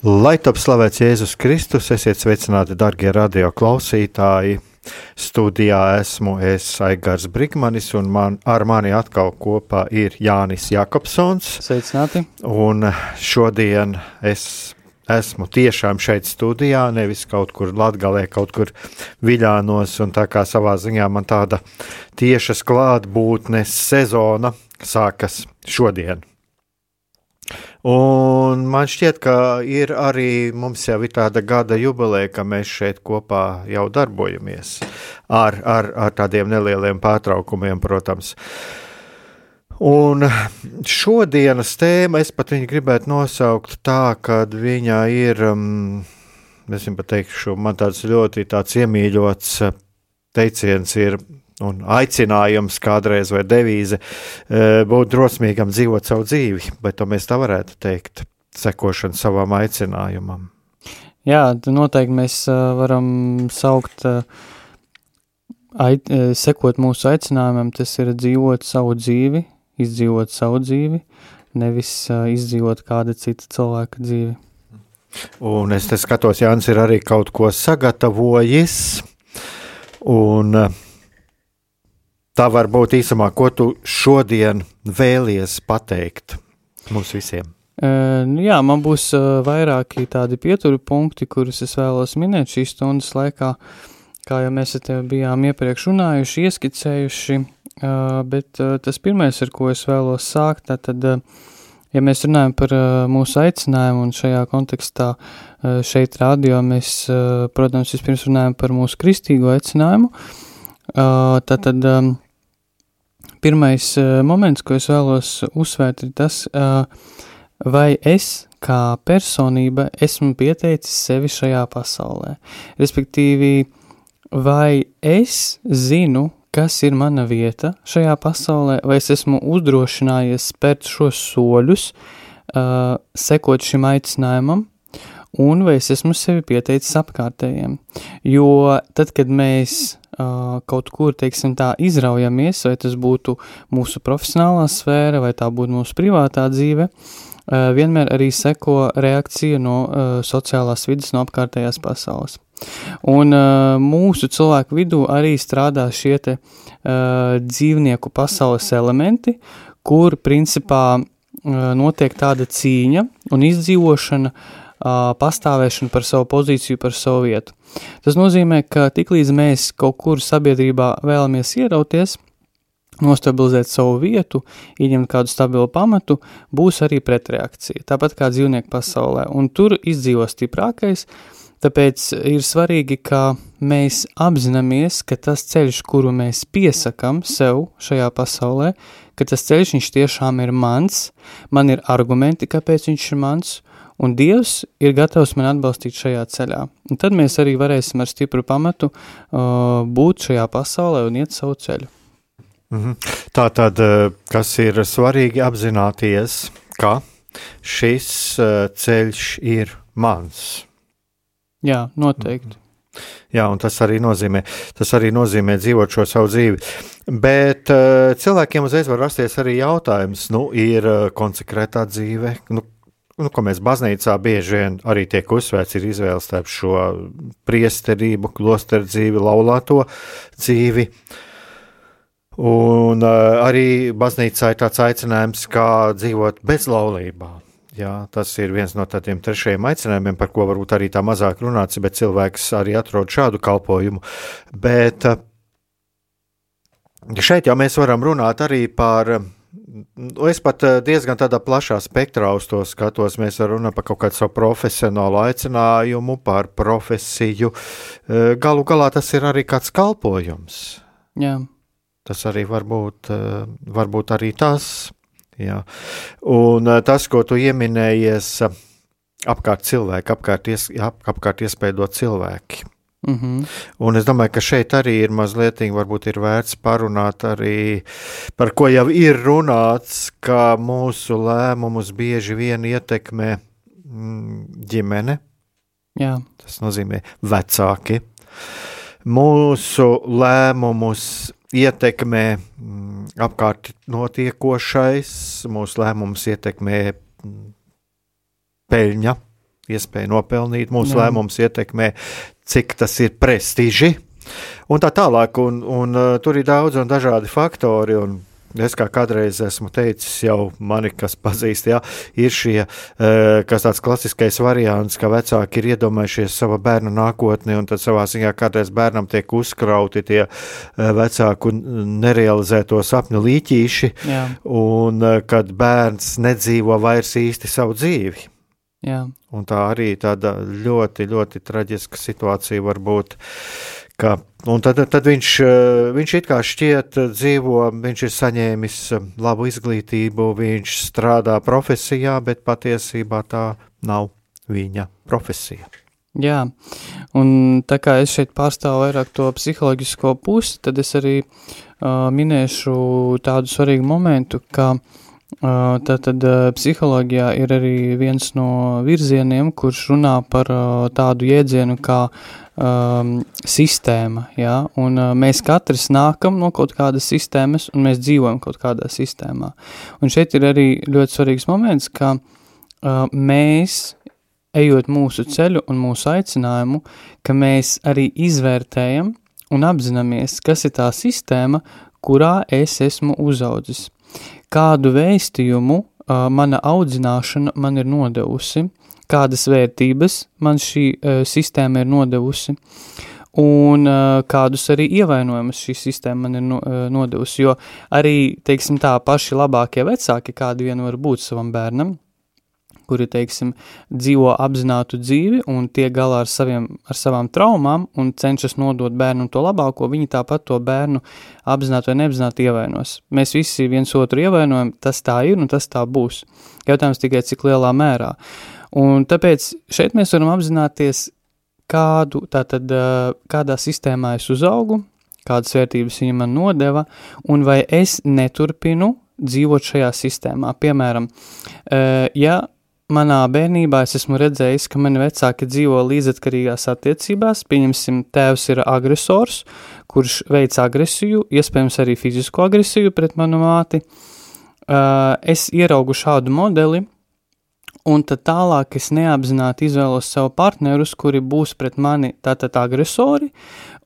Lai top slavēts Jēzus Kristus, esiet sveicināti, darbie radio klausītāji! Studijā esmu es Aigars Brigmanis, un man, ar mani atkal kopā ir Jānis Jakobsons. Sveicināti! Un šodien es esmu tiešām šeit studijā, nevis kaut kur latgalē, kaut kur viļānos, un tā kā savā ziņā man tāda tiešas klātbūtnes sezona sākas šodien. Un man šķiet, ka ir arī mums jau ir tāda gada jubileja, ka mēs šeit kopā jau darbojamies ar, ar, ar tādiem nelieliem pārtraukumiem, protams. Un šodienas tēma, es pat viņu gribētu nosaukt tā, ka viņa ir, um, es jums pateikšu, man tāds ļoti tāds iemīļots teiciens ir un aicinājums kādreiz vai devīze e, būt drosmīgam dzīvot savu dzīvi, bet to mēs tā varētu teikt, sekošana savam aicinājumam. Jā, noteikti mēs e, varam saukt, e, ait, sekot mūsu aicinājumam, tas ir dzīvot savu dzīvi, izdzīvot savu dzīvi, nevis izdzīvot kāda cita cilvēka dzīvi. Un es te skatos, Jānis ir arī kaut ko sagatavojis, un uh, Tā var būt īsumā, ko tu šodien vēlies pateikt mums visiem. Uh, jā, man būs uh, vairāki tādi pieturu punkti, kurus es vēlos minēt šīs stundas laikā, kā jau mēs te bijām iepriekš runājuši, ieskicējuši, uh, bet uh, tas pirmais, ar ko es vēlos sākt, tad, uh, ja mēs runājam par uh, mūsu aicinājumu un šajā kontekstā uh, šeit radio, mēs, uh, protams, vispirms runājam par mūsu kristīgo aicinājumu, uh, Tātad um, pirmais moments, ko es vēlos uzsvērt, ir tas, vai es kā personība esmu pieteicis sevi šajā pasaulē. Respektīvi, vai es zinu, kas ir mana vieta šajā pasaulē, vai es esmu uzdrošinājies spērt šos soļus, uh, sekot šim aicinājumam, un vai es esmu sevi pieteicis apkārtējiem. Jo tad, kad mēs kaut kur, teiksim tā, izraujamies, vai tas būtu mūsu profesionālā sfēra, vai tā būtu mūsu privātā dzīve, vienmēr arī seko reakcija no sociālās vidas, no apkārtējās pasaules. Un mūsu cilvēku vidū arī strādā šie te dzīvnieku pasaules elementi, kur principā notiek tāda cīņa un izdzīvošana pastāvēšanu par savu pozīciju, par savu vietu. Tas nozīmē, ka tiklīdz mēs kaut kur sabiedrībā vēlamies ierauties, nostabilizēt savu vietu, ieņemt kādu stabilu pamatu, būs arī pretreakcija, tāpat kā dzīvnieku pasaulē, un tur izdzīvo stiprākais, tāpēc ir svarīgi, ka mēs apzināmies, ka tas ceļš, kuru mēs piesakam sev šajā pasaulē, ka tas ceļš tiešām ir mans, man ir argumenti, kāpēc viņš ir mans, un Dievs ir gatavs man atbalstīt šajā ceļā. Un tad mēs arī varēsim ar stipru pamatu uh, būt šajā pasaulē un iet savu ceļu. -hmm. Tā tad, uh, kas ir svarīgi apzināties, ka šis uh, ceļš ir mans. Jā, noteikti. -hmm. Jā, un tas arī nozīmē, tas arī nozīmē dzīvot šo savu dzīvi. Bet uh, cilvēkiem uzreiz var rasties arī jautājums, nu, ir konsekrētā dzīve, nu, nu, ko mēs baznīcā bieži vien arī tiek uzsvērts, ir izvēle starp šo priesterību, klosteru dzīvi, laulāto dzīvi. Un uh, arī baznīcā ir tāds aicinājums, kā dzīvot bez laulībām. Jā, tas ir viens no tādiem trešajiem aicinājumiem, par ko varbūt arī tā mazāk runāts, bet cilvēks arī atrod šādu kalpošanu. Bet uh, šeit jau mēs varam runāt arī par. Nu, es pat uh, diezgan tādā plašā spektrā uz to skatos. Mēs runāt par kaut kādu savu profesionālu aicinājumu, par profesiju. Uh, galu galā tas ir arī kāds kalpojums. Jā. Tas arī var būt, var būt arī tas. Jā. Un eh, tas, ko tu pieminējies, eh, apkārt cilvēki, apkārt, ies, ap, apkārt iespējot cilvēki. Mm -hmm. Un es domāju, ka šeit arī ir mazliet, varbūt ir vērts parunāt arī par ko jau ir runāts, ka mūsu lēmumus bieži vien ietekmē mm, ģimene. Jā. Tas nozīmē vecāki. Mūsu lēmumus ietekmē mm, apkārt notiekošais, mūsu lēmums ietekmē mm, peļņa, iespēja nopelnīt, mūsu Jā. lēmums ietekmē, cik tas ir prestiži. Un tā tālāk, un, un uh, tur ir daudz un dažādi faktori, un Es kā kādreiz esmu teicis, jau mani, kas pazīst, jā, ir šie, eh, kas tāds klasiskais variants, ka vecāki ir iedomājušies sava bērna nākotni, un tad savā ziņā kādreiz bērnam tiek uzkrauti tie eh, vecāku nerealizēto sapņu līķīši, jā. un kad bērns nedzīvo vairs īsti savu dzīvi. Jā. Un tā arī tāda ļoti, ļoti traģiska situācija var būt. Ka, tad, tad viņš, eh, viņš it kā šķiet dzīvo, viņš ir saņēmis eh, labu izglītību, viņš strādā profesijā, bet patiesībā tā nav viņa profesija. Jā, un tā kā es šeit pārstāvu vairāk to psiholoģisko pusi, tad es arī uh, minēšu tādu svarīgu momentu, ka uh, tātad psiholoģijā ir arī viens no virzieniem, kurš runā par tādu jēdzienu kā um, sistēma, jā, un uh, mēs katrs nākam no kaut kādas sistēmas, un mēs dzīvojam kaut kādā sistēmā. Un šeit ir arī ļoti svarīgs moments, ka uh, mēs, ejot mūsu ceļu un mūsu aicinājumu, ka mēs arī izvērtējam un apzināmies, kas ir tā sistēma, kurā es esmu uzaudzis. Kādu vēstījumu uh, mana audzināšana man ir nodevusi, kādas vērtības man šī uh, sistēma ir nodevusi un uh, kādus arī ievainojumus šī sistēma man ir no, uh, nodevusi, jo arī, teiksim tā, paši labākie vecāki, kādi vien var būt savam bērnam, kuri, teiksim, dzīvo apzinātu dzīvi un tiek galā ar, saviem, ar savām traumām un cenšas nodot bērnam to labāko, viņi tāpat to bērnu apzināti vai neapzināti ievainos. Mēs visi viens otru ievainojam, tas tā ir un tas tā būs. Jautājums tikai, cik lielā mērā. Un tāpēc šeit mēs varam apzināties, kādu, tātad, kādā sistēmā es uzaugu, kādas vērtības viņa man nodeva, un vai es neturpinu dzīvot šajā sistēmā. Piemēram, ja manā bērnībā es esmu redzējis, ka mani vecāki dzīvo līdzatkarīgās attiecībās, pieņemsim, tēvs ir agresors, kurš veic agresiju, iespējams arī fizisko agresiju pret manu māti, es ieraugu šādu modeli, un tad tālāk es neapzināti izvēlos sev partnerus, kuri būs pret mani tātad agresori,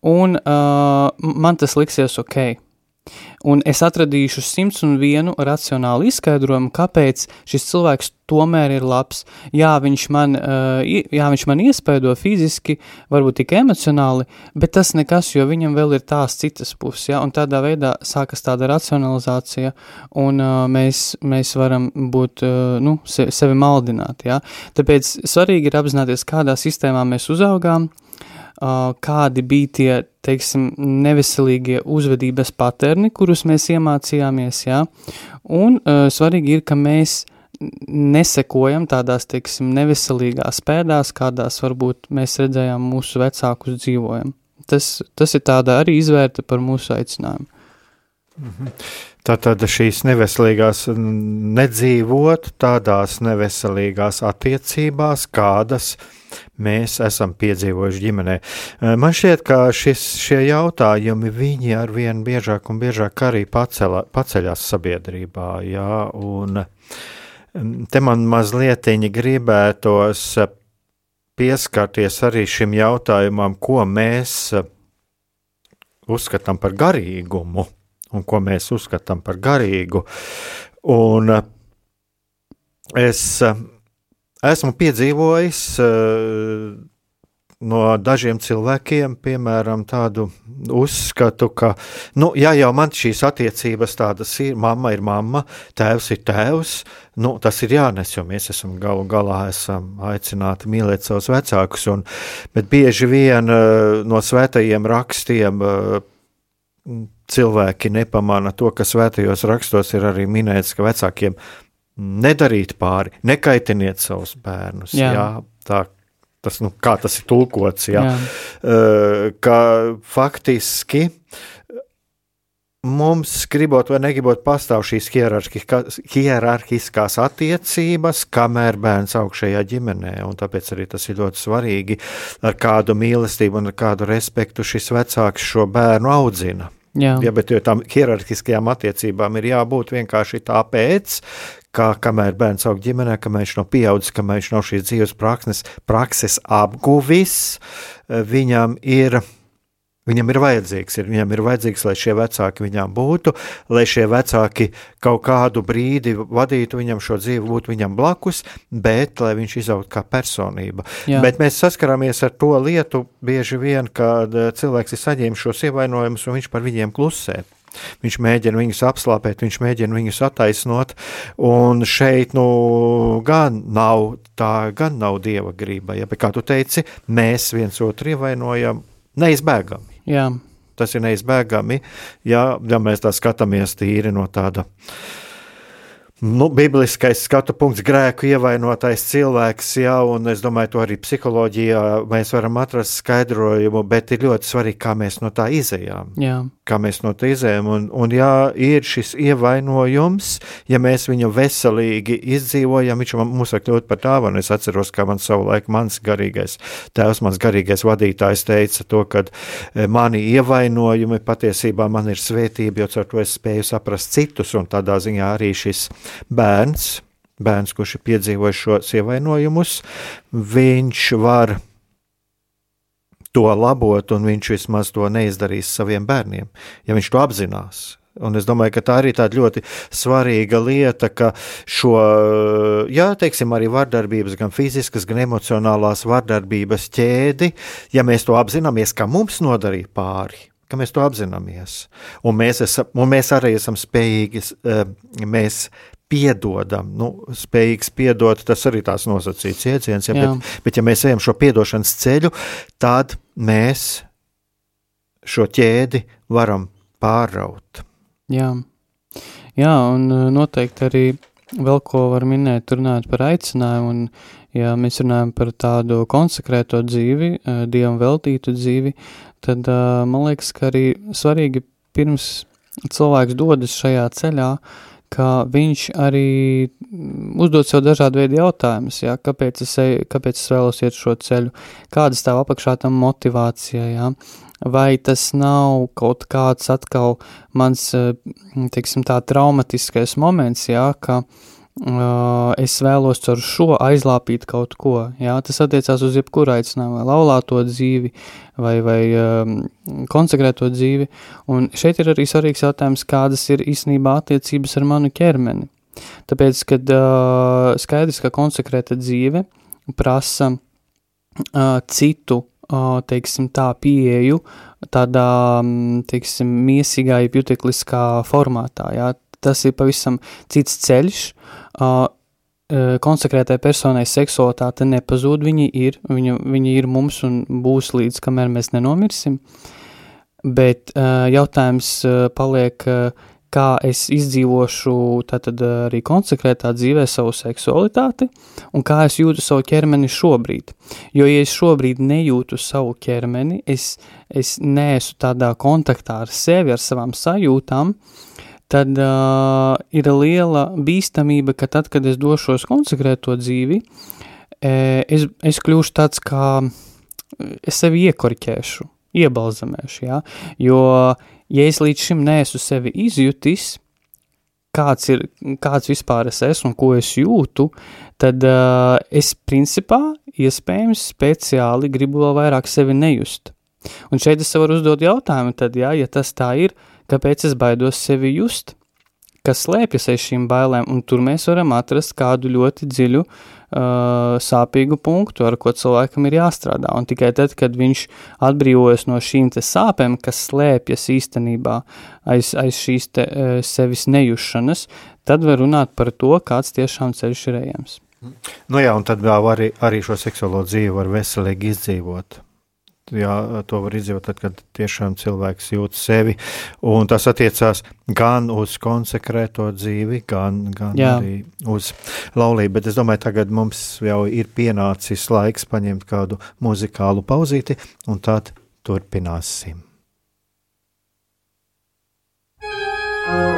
un uh, man tas liksies ok. Un es atradīšu simts un vienu racionālu izskaidrojumu, kāpēc šis cilvēks tomēr ir labs. Jā, viņš man, uh, jā, viņš man iespaido fiziski, varbūt tikai emocionāli, bet tas nekas, jo viņam vēl ir tās citas puses, ja? un tādā veidā sākas tāda racionalizācija, un uh, mēs, mēs varam būt, uh, nu, sevi maldināt, ja? Tāpēc svarīgi ir apzināties, kādā sistēmā mēs uzaugām, kādi bija tie, teiksim, neveselīgie uzvedības paterni, kurus mēs iemācījāmies, jā, un svarīgi ir, ka mēs nesekojam tādās, teiksim, neveselīgās pēdās, kādās varbūt mēs redzējām mūsu vecākus dzīvojam. Tas, tas ir tāda arī izvērta par mūsu aicinājumu. Mhm. Tātad šīs neveselīgās nedzīvot tādās neveselīgās attiecībās, kādas uh, mēs esam piedzīvojuši ģimenē. Eh, man šķiet, ka šis, šie jautājumi viņi ar vien biežāk un biežāk arī pacela, paceļās sabiedrībā. Jā, un mm, te man mazliet gribētos pieskarties arī šim jautājumam, ko mēs eh, uzskatām par garīgumu un ko mēs uzskatām par garīgu. Un eh, es esmu piedzīvojis uh, no dažiem cilvēkiem, piemēram, tādu uzskatu, ka, nu, ja jau man šīs attiecības tādas ir, mamma ir mamma, tēvs ir tēvs, nu, tas ir jānes, jo mēs esam galu galā esam aicināti mīlēt savus vecākus, un, bet bieži vien uh, no svētajiem rakstiem uh, cilvēki nepamana to, ka svētajos rakstos ir arī minēts, ka vecākiem nedarīt pāri, nekaitiniet savus bērnus. Jā. Jā, tā, tas, nu, kā tas ir tulkots, jā. Jā. Uh, ka faktiski mums, gribot vai negribot, pastāv šīs hierarhiskās attiecības, kamēr bērns augšējā ģimenē. Tāpēc arī tas ir ļoti svarīgi, ar kādu mīlestību un ar kādu respektu šis vecāks šo bērnu audzina. Jā. Ja, bet tam hierarhiskajām attiecībām ir jābūt vienkārši tāpēc, ka kamēr bērns aug ģimenē, kamēr viņš nav pieaudzis, kamēr viņš nav šīs dzīves prakses, prakses apguvis, viņam ir Viņam ir vajadzīgs, ir, viņam ir vajadzīgs, lai šie vecāki viņam būtu, lai šie vecāki kaut kādu brīdi vadītu viņam šo dzīvi, būtu viņam blakus, bet lai viņš izaugtu kā personība. Jā. Bet mēs saskaramies ar to lietu bieži vien, kad eh, cilvēks ir saņēmis šos ievainojumus un viņš par viņiem klusē. Viņš mēģina viņus apslāpēt, viņš mēģina viņus attaisnot, un šeit nu, gan nav tā, gan nav dieva grība. Ja, bet, kā tu teici, mēs viens otru ievainojam neizbēgami. Jā. Tas ir neizbēgami, ja, ja mēs tā skatāmies tīri no tāda nu, bibliskais skatu punkts, grēku ievainotais cilvēks, jā, un es domāju, to arī psiholoģijā mēs varam atrast skaidrojumu, bet ir ļoti svarīgi, kā mēs no tā izējām. Jā. Kā mēs no tā izējām, un, un ja ir šis ievainojums, ja mēs viņu veselīgi izdzīvojam, viņš mūs var kļūt par un es atceros, kā man savulaik mans garīgais tēvs, mans garīgais vadītājs teica to, ka e, mani ievainojumi patiesībā man ir svētība, jo ar to es spēju saprast citus, un tādā ziņā arī šis bērns, bērns, kurš ir piedzīvojis šos ievainojumus, viņš var to labot, un viņš vismaz to neizdarīs saviem bērniem, ja viņš to apzinās. Un es domāju, ka tā arī ir ļoti svarīga lieta, ka šo, jā, teiksim, arī vardarbības, gan fiziskas, gan emocionālās vardarbības ķēdi, ja mēs to apzināmies, ka mums nodarīja pāri, ka mēs to apzināmies. Un mēs, esam, un mēs arī esam spējīgi, eh, mēs piedodam, nu, spējīgs piedot, tas arī tās nosacīts jēdziens, ja, bet, bet ja mēs ejam šo piedošanas ceļu, tad mēs šo ķēdi varam pāraut. Jā. Jā, un uh, noteikti arī vēl ko var minēt, runājot par aicinājumu, un ja mēs runājam par tādu konsekrēto dzīvi, uh, Dievam veltītu dzīvi, tad uh, man liekas, ka arī svarīgi pirms cilvēks dodas šajā ceļā, uh, ka viņš arī uzdod sev dažādu veidu jautājumus, ja, kāpēc, es, kāpēc es vēlos iet šo ceļu, kāda stāv apakšā tam motivācija, ja, vai tas nav kaut kāds atkal mans, teiksim tā, traumatiskais moments, ja, ka Uh, es vēlos ar šo aizlāpīt kaut ko. Jā, tas attiecās uz jebkuru aicinājumu, vai laulāto dzīvi, vai, vai um, konsekrēto dzīvi. Un šeit ir arī svarīgs jautājums, kādas ir īstenībā attiecības ar manu ķermeni. Tāpēc, kad uh, skaidrs, ka konsekrēta dzīve prasa uh, citu, teiksim tā, pieeju tādā, teiksim, miesīgā, jutekliskā formātā, jā, tas ir pavisam cits ceļš, uh, konsekrētai personai seksualitāte nepazūd, viņi ir, viņa, viņa ir mums un būs līdz, kamēr mēs nenomirsim, bet uh, jautājums uh, paliek, uh, kā es izdzīvošu tātad arī konsekrētā dzīvē savu seksualitāti un kā es jūtu savu ķermeni šobrīd. Jo, ja es šobrīd nejūtu savu ķermeni, es, es neesmu tādā kontaktā ar sevi, ar savām sajūtām, uh, tad uh, ir liela bīstamība, ka tad, kad es došos konsekrēt to dzīvi, es, es kļūšu tāds kā, es sevi iekorķēšu, iebalzamēšu, ja? jo, ja es līdz šim neesmu sevi izjutis, kāds ir, kāds vispār es esmu un ko es jūtu, tad uh, es principā iespējams speciāli gribu vēl vairāk sevi nejust. Un šeit es varu uzdot jautājumu, tad, jā, ja tas tā ir, uh, Kāpēc es baidos sevi just? kas slēpjas aiz šīm bailēm, un tur mēs varam atrast kādu ļoti dziļu, uh, sāpīgu punktu, ar ko cilvēkam ir jāstrādā. Un tikai tad, kad viņš atbrīvojas no šīm sāpēm, kas slēpjas īstenībā aiz, aiz šīs te, uh, sevis nejušanas, tad var runāt par to, kāds tiešām ceļš ir ejams. Nu jā, un tad vēl arī, arī šo seksuālo dzīvi var veselīgi izdzīvot. Jā, to var tad, kad tiešām cilvēks jūt sevi. Un tas attiecās gan uz konsekrēto dzīvi, gan, gan Jā. arī uz laulību. Bet es domāju, tagad mums jau ir pienācis laiks paņemt kādu muzikālu pauzīti, un tad turpināsim. Thank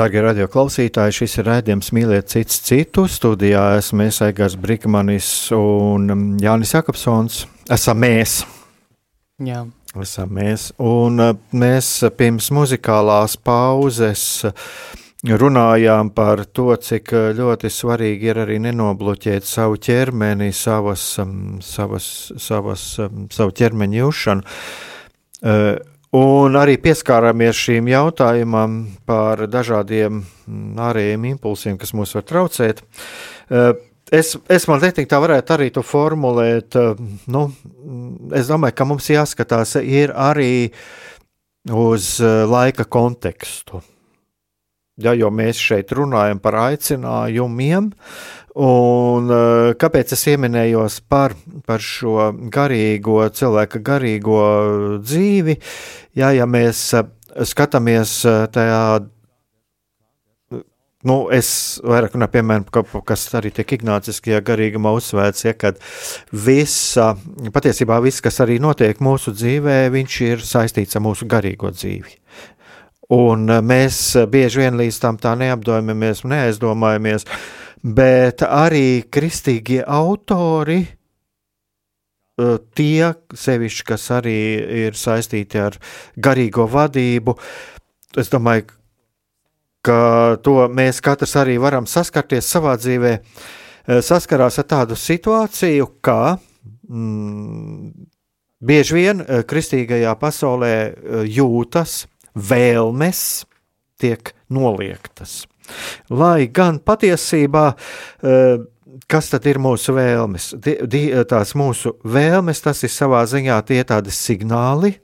Darbie radio klausītāji, šis ir raidījums Mīliet cits citu. Studijā esmu es Aigars Brikmanis un um, Jānis Jakobsons. Esam mēs. Jā. Esam mēs. Un uh, mēs pirms muzikālās pauzes runājām par to, cik ļoti svarīgi ir arī nenobloķēt savu ķermeni, savas, savas, savas, savu ķermeņa jūšanu. Un arī pieskārāmies šīm jautājumam par dažādiem ārējiem impulsiem, kas mūs var traucēt. Es, es man liekas, tā varētu arī to formulēt. Nu, es domāju, ka mums jāskatās arī uz laika kontekstu. Ja, jo mēs šeit runājam par aicinājumiem, un kāpēc es pieminējos par, par šo garīgo, cilvēka garīgo dzīvi? Ja, ja mēs skatāmies tajā Nu, es vairāk runāju, piemēram, ka, kas arī tiek ignāciskajā garīgumā uzsvērts, ja, kad visa, patiesībā viss, kas arī notiek mūsu dzīvē, viņš ir saistīts ar mūsu garīgo dzīvi. Un mēs bieži vien līdz tam tā neapdomājamies, neaizdomājamies, bet arī kristīgie autori, tie sevišķi, kas arī ir saistīti ar garīgo vadību, es domāju, ka to mēs katrs arī varam saskarties savā dzīvē, eh, saskarās ar tādu situāciju, ka mm, bieži vien eh, kristīgajā pasaulē jūtas vēlmes tiek noliektas. Lai gan patiesībā, kas tad ir mūsu vēlmes? Tās mūsu vēlmes, tas ir savā ziņā tie tādi signāli,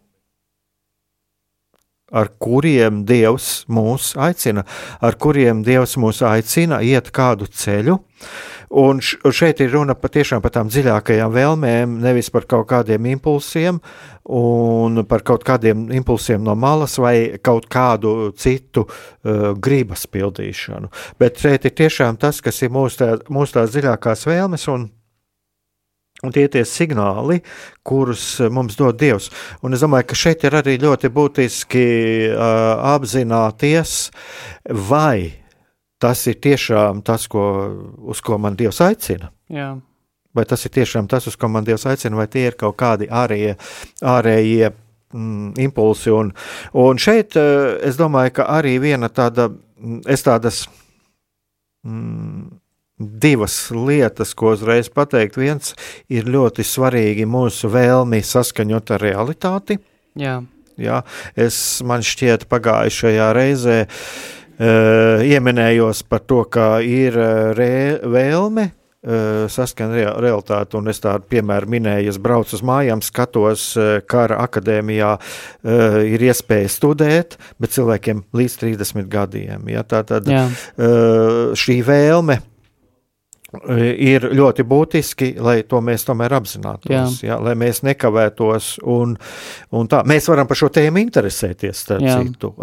ar kuriem Dievs mūs aicina, ar kuriem Dievs mūs aicina iet kādu ceļu. Un šeit ir runa patiešām par tām dziļākajām vēlmēm, nevis par kaut kādiem impulsiem, un par kaut kādiem impulsiem no malas vai kaut kādu citu uh, gribas pildīšanu. Bet šeit ir tiešām tas, kas ir mūsu, tā, mūsu tās dziļākās vēlmes, un Un tie ir tie signāli, kurus eh, mums dod Dievs. Un es domāju, ka šeit ir arī ļoti būtiski uh, apzināties, vai tas ir tiešām tas, ko, uz ko man Dievs aicina. Jā. Vai tas ir tiešām tas, uz ko man Dievs aicina, vai tie ir kaut kādi ārējie, ārējie mm, impulsi. Un, un šeit uh, es domāju, ka arī viena tāda, mm, es tādas. Mm, divas lietas, ko uzreiz pateikt. Viens ir ļoti svarīgi mūsu vēlmi saskaņot ar realitāti. Jā. Jā, es man šķiet pagājušajā reizē uh, ieminējos par to, ka ir e, re, vēlme uh, saskan rea realitāti, un es tādu piemēru minēju, es braucu uz mājām, skatos, uh, kara akadēmijā uh, ir iespēja studēt, bet cilvēkiem līdz 30 gadiem. Ja, tā tad uh, šī vēlme ir ļoti būtiski, lai to mēs tomēr apzinātos, jā. Jā, lai mēs nekavētos. Un, un tā, mēs varam par šo tēmu interesēties.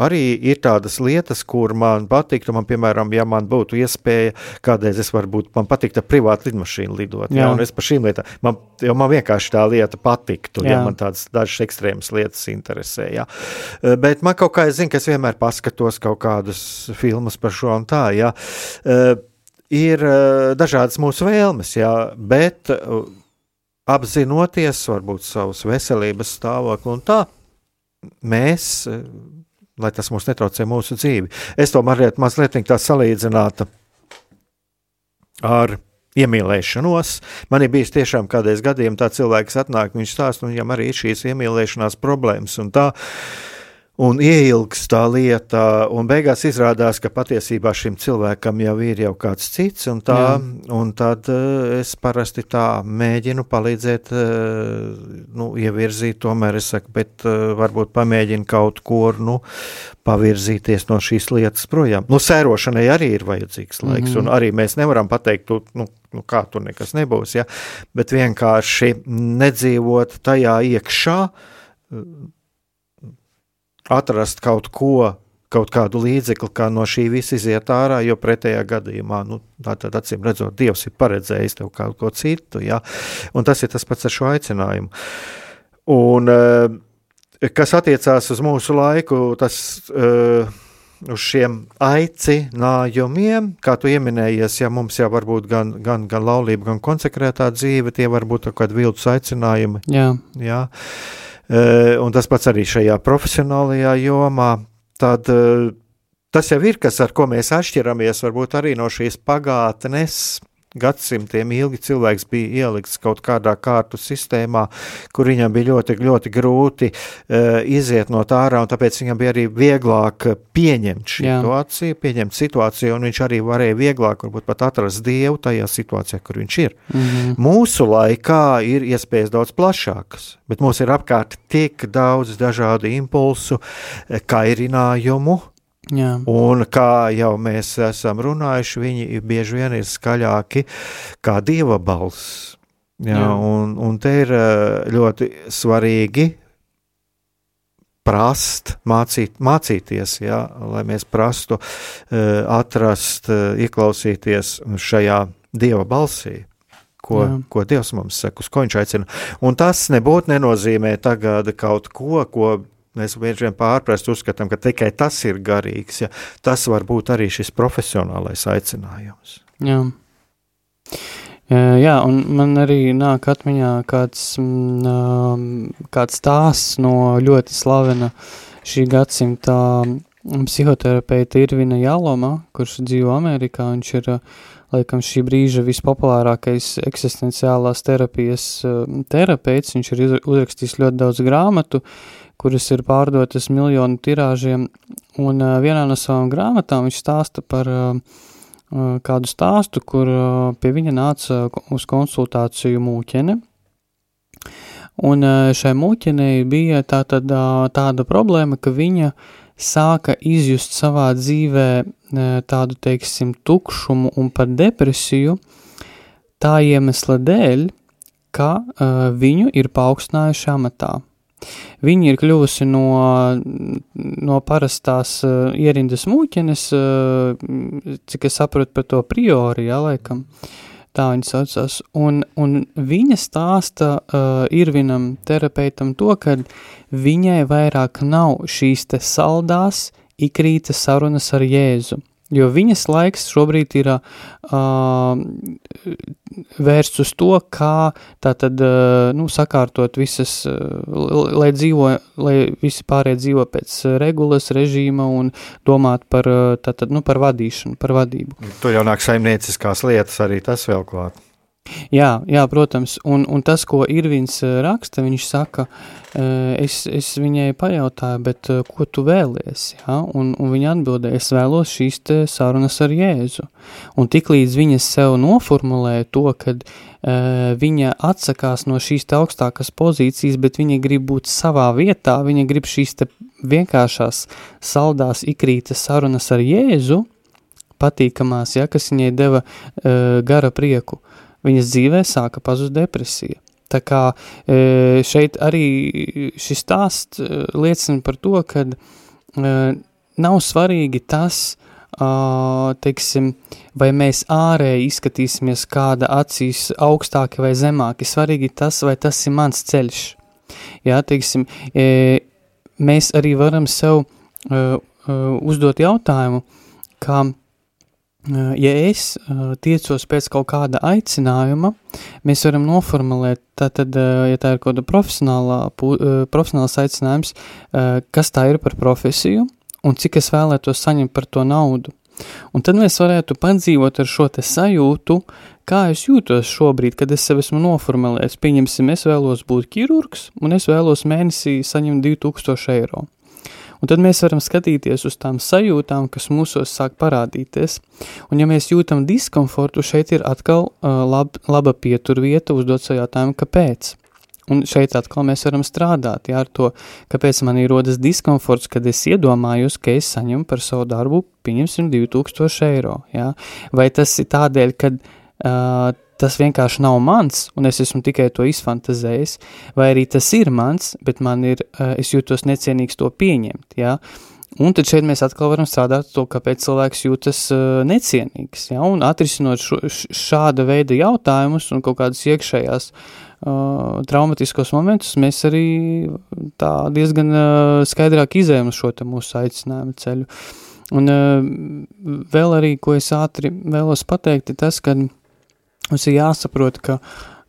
Arī ir tādas lietas, kur man patiktu, man, piemēram, ja man būtu iespēja, kādreiz es varbūt man patiktu ar privātu lidmašīnu lidot. Jā. Jā, un es par šīm lietām, man, man vienkārši tā lieta patiktu, jā. ja man tādas dažas ekstrēmas lietas interesē. Jā. Bet man kaut kā, es zinu, ka es vienmēr paskatos kaut kādus filmus par šo un tā. Jā ir uh, dažādas mūsu vēlmes, jā, bet uh, apzinoties varbūt savus veselības stāvokli un tā, mēs, uh, lai tas mums netraucē mūsu dzīvi. Es to mazliet, mazliet tā salīdzinātu ar iemīlēšanos. Man ir bijis tiešām kādreiz gadījumā tā cilvēks atnāk, viņš stāsta, un viņam arī ir šīs iemīlēšanās problēmas un tā. Uh, un ieilgs tā lieta, un beigās izrādās, ka patiesībā šim cilvēkam jau ir jau kāds cits, un, tā, Jā. un tad uh, es parasti tā mēģinu palīdzēt, uh, nu, ievirzīt, tomēr es saku, bet uh, varbūt pamēģinu kaut kur, nu, pavirzīties no šīs lietas projām. Nu, sērošanai arī ir vajadzīgs laiks, mm -hmm. un arī mēs nevaram pateikt, tu, nu, nu, kā tur nekas nebūs, ja? bet vienkārši nedzīvot tajā iekšā, atrast kaut ko, kaut kādu līdzekli, kā no šī visa iziet ārā, jo pretējā gadījumā, nu, tad acīm redzot, Dievs ir paredzējis tev kaut ko citu, ja? un tas ir tas pats ar šo aicinājumu. Un, eh, kas attiecās uz mūsu laiku, tas uh, uz šiem aicinājumiem, kā tu pieminējies, ja mums jau var būt gan, gan, gan laulība, gan konsekrētā dzīve, tie var būt kaut kādi viltus aicinājumi. Jā. Jā. Uh, un tas pats arī šajā profesionālajā jomā. Tad uh, tas jau ir kas, ar ko mēs atšķiramies varbūt arī no šīs pagātnes gadsimtiem ilgi cilvēks bija ielikts kaut kādā kārtu sistēmā, kur viņam bija ļoti, ļoti grūti uh, iziet no tā ārā, un tāpēc viņam bija arī vieglāk pieņemt situāciju, Jā. pieņemt situāciju, un viņš arī varēja vieglāk varbūt pat atrast Dievu tajā situācijā, kur viņš ir. Mm -hmm. Mūsu laikā ir iespējas daudz plašākas, bet mums ir apkārt tik daudz dažādu impulsu, eh, kairinājumu, Jā. Un kā jau mēs esam runājuši, viņi bieži vien ir skaļāki kā dieva balss. Jā, Jā. Un, un te ir eh, ļoti svarīgi prast, mācīt, mācīties, jā, lai mēs prastu uh, atrast, uh, ieklausīties šajā dieva balsī. Ko, jā. ko Dievs mums saka, uz ko viņš aicina. Un tas nebūtu nenozīmē tagad kaut ko, ko Mēs bieži vien pārprast uzskatām, ka tikai tas ir garīgs. Ja. Tas var būt arī šis profesionālais aicinājums. Jā. Jā, un man arī nāk atmiņā kāds, mm, kāds stāsts no ļoti slavena šī gadsimta psihoterapeita Irvina Jāloma, kurš dzīvo Amerikā. Viņš ir, laikam, šī brīža vispopulārākais eksistenciālās terapijas terapeits. Viņš ir uzrakstījis ļoti daudz grāmatu, uh, kuras ir pārdotas miljonu tirāžiem, un uh, vienā no savām grāmatām viņš stāsta par uh, kādu stāstu, kur uh, pie viņa nāca uz konsultāciju mūķene, un uh, šai mūķenei bija tā, tad, uh, tāda problēma, ka viņa sāka izjust savā dzīvē uh, tādu, teiksim, tukšumu un pat depresiju, tā iemesla dēļ, ka uh, viņu ir paaugstinājuši amatā. Viņa ir kļuvusi no, no parastās uh, ierindas mūķenes, uh, cik es saprotu par to priori, jā, laikam, tā viņa saucās, un, un viņa stāsta uh, Irvinam terapeitam to, ka viņai vairāk nav šīs te saldās ikrīta sarunas ar Jēzu. Jo viņas laiks šobrīd ir uh, vērsts uz to, kā tātad, uh, nu, sakārtot visas, uh, lai dzīvo, lai visi pārējie dzīvo pēc regulas, režīma un domāt par, uh, tātad, nu, par vadīšanu, par vadību. Tur jau nāk saimnieciskās lietas arī tas vēl klāt. Jā, jā, protams, un, un tas, ko Irvins raksta, viņš saka, es, es viņai pajautāju, bet ko tu vēlies, ja? un, un viņa atbildēja, es vēlos šīs te sarunas ar Jēzu, un tiklīdz viņa sev noformulēja to, kad viņa atsakās no šīs te augstākas pozīcijas, bet viņa grib būt savā vietā, viņa grib šīs te vienkāršās saldās ikrītas sarunas ar Jēzu, patīkamās, ja, kas viņai deva uh, gara prieku, uh, viņas dzīvē sāka pazust depresija. Tā kā e, šeit arī šis stāsts e, liecina par to, ka e, nav svarīgi tas, teiksim, vai mēs ārēji izskatīsimies kāda acīs augstāki vai zemāki. Svarīgi tas, vai tas ir mans ceļš. Jā, teiksim, mēs arī varam sev uzdot jautājumu, kā ja es tiecos pēc kaut kāda aicinājuma, mēs varam noformulēt, tātad, ja tā ir kaut kāda profesionālā, profesionāls aicinājums, kas tā ir par profesiju un cik es vēlētos saņemt par to naudu. Un tad mēs varētu padzīvot ar šo te sajūtu, kā es jūtos šobrīd, kad es sev esmu noformulējis. Pieņemsim, es vēlos būt ķirurgs un es vēlos mēnesī saņemt 2000 eiro. Un tad mēs varam skatīties uz tām sajūtām, kas mūsos sāk parādīties. Un ja mēs jūtam diskomfortu, šeit ir atkal uh, lab, laba pieturvieta uzdot savu jautājumu, kāpēc. Un šeit atkal mēs varam strādāt jā, ar to, kāpēc man ir rodas diskomforts, kad es iedomājos, ka es saņemu par savu darbu, pieņemsim, 2000 eiro. Jā. Vai tas ir tādēļ, ka uh, tas vienkārši nav mans, un es esmu tikai to izfantazējis, vai arī tas ir mans, bet man ir, eh, es jūtos necienīgs to pieņemt, jā. Un tad šeit mēs atkal varam strādāt to, kāpēc cilvēks jūtas uh, necienīgs, ja? un atrisinot šo, šāda veida jautājumus un kaut kādas iekšējās uh, traumatiskos momentus, mēs arī tā diezgan uh, skaidrāk izējam uz šo te mūsu aicinājumu ceļu. Un uh, vēl arī, ko es ātri vēlos pateikt, ir tas, ka Mums ir jāsaprot, ka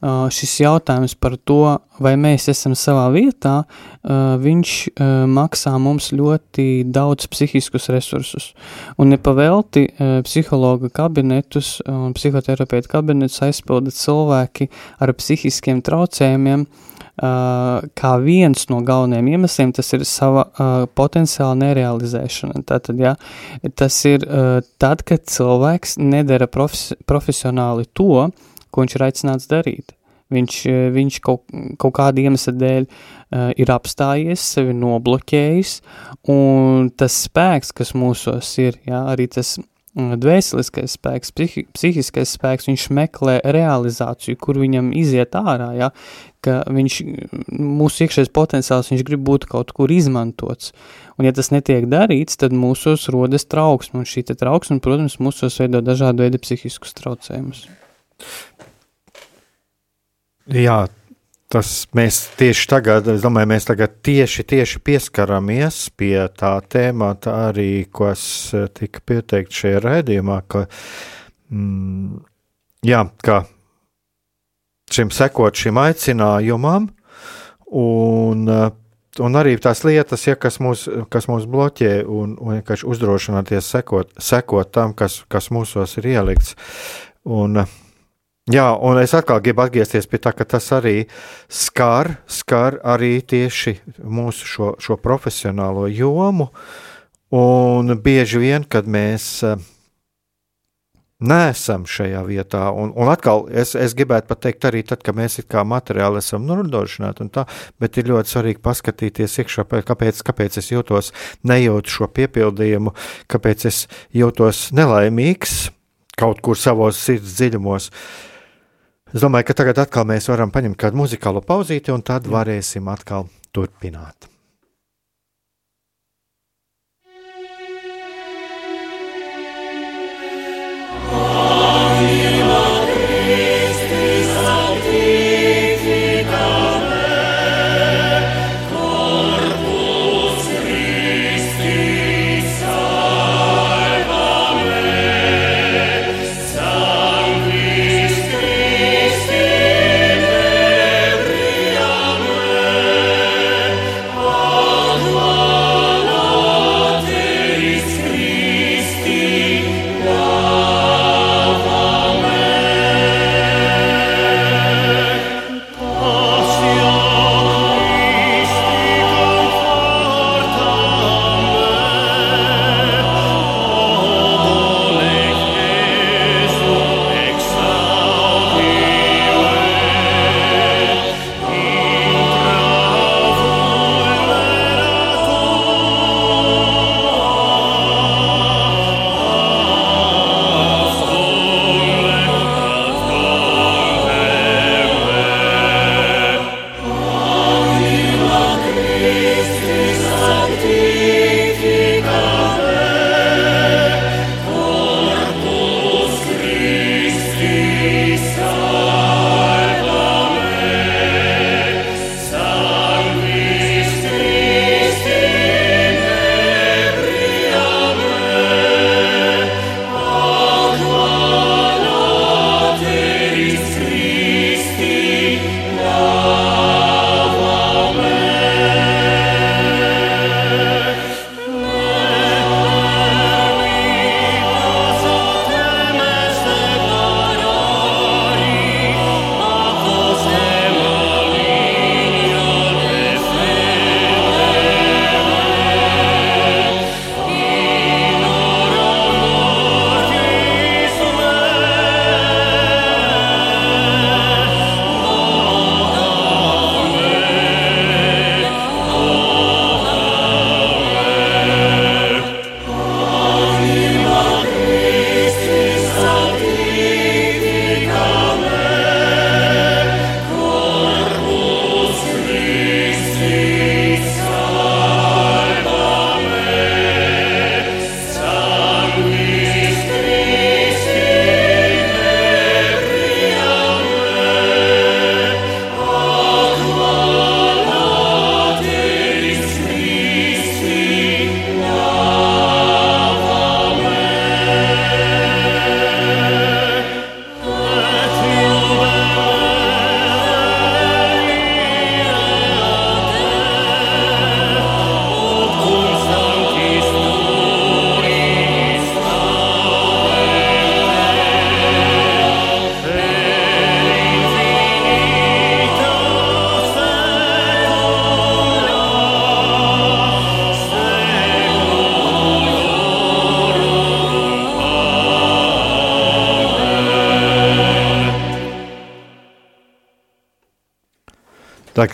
šis jautājums par to, vai mēs esam savā vietā, viņš maksā mums ļoti daudz psihiskus resursus. Un nepavelti psihologa kabinetus un psihoterapeitu kabinetus aizpilda cilvēki ar psihiskiem traucējumiem, kā viens no galvenajiem iemesliem, tas ir sava potenciāla nerealizēšana. Tātad, ja, tas ir tad, kad cilvēks nedara profes, profesionāli to, ko viņš ir aicināts darīt. Viņš, viņš kaut, kaut kāda iemesla dēļ uh, ir apstājies, sevi nobloķējis, un tas spēks, kas mūsos ir, ja, arī tas dvēseliskais spēks, psihi, psihiskais spēks, viņš meklē realizāciju, kur viņam iziet ārā, ja, ka viņš, mūsu iekšējais potenciāls, viņš grib būt kaut kur izmantots. Un ja tas netiek darīts, tad mūsos rodas trauksme, un šī trauksme, protams, mūsos veido dažādu veidu psihiskus traucējumus. Jā, tas mēs tieši tagad, es domāju, mēs tagad tieši, tieši pieskaramies pie tā tēmata arī, kas tika pieteikt šajā raidījumā, ka, mm, jā, ka šim sekot šim aicinājumam un un arī tās lietas, ja, kas, mūs, kas mūs bloķē, un, un vienkārši uzdrošināties sekot, sekot tam, kas, kas mūsos ir ielikts. Un, jā, un es atkal gribu atgriezties pie tā, ka tas arī skar, skar arī tieši mūsu šo, šo profesionālo jomu. Un bieži vien, kad mēs neesam šajā vietā. Un, un atkal es, es gribētu pateikt, arī tad, kad mēs kā materiāli esam nodrošināti, tā, bet ir ļoti svarīgi paskatīties iekšā, kāpēc, kāpēc es jūtos, nejūtu šo piepildījumu, kāpēc es jūtos nelaimīgs kaut kur savos sirds dziļumos. Es domāju, ka tagad atkal mēs varam paņemt kādu muzikālu pauzīti, un tad varēsim atkal turpināt.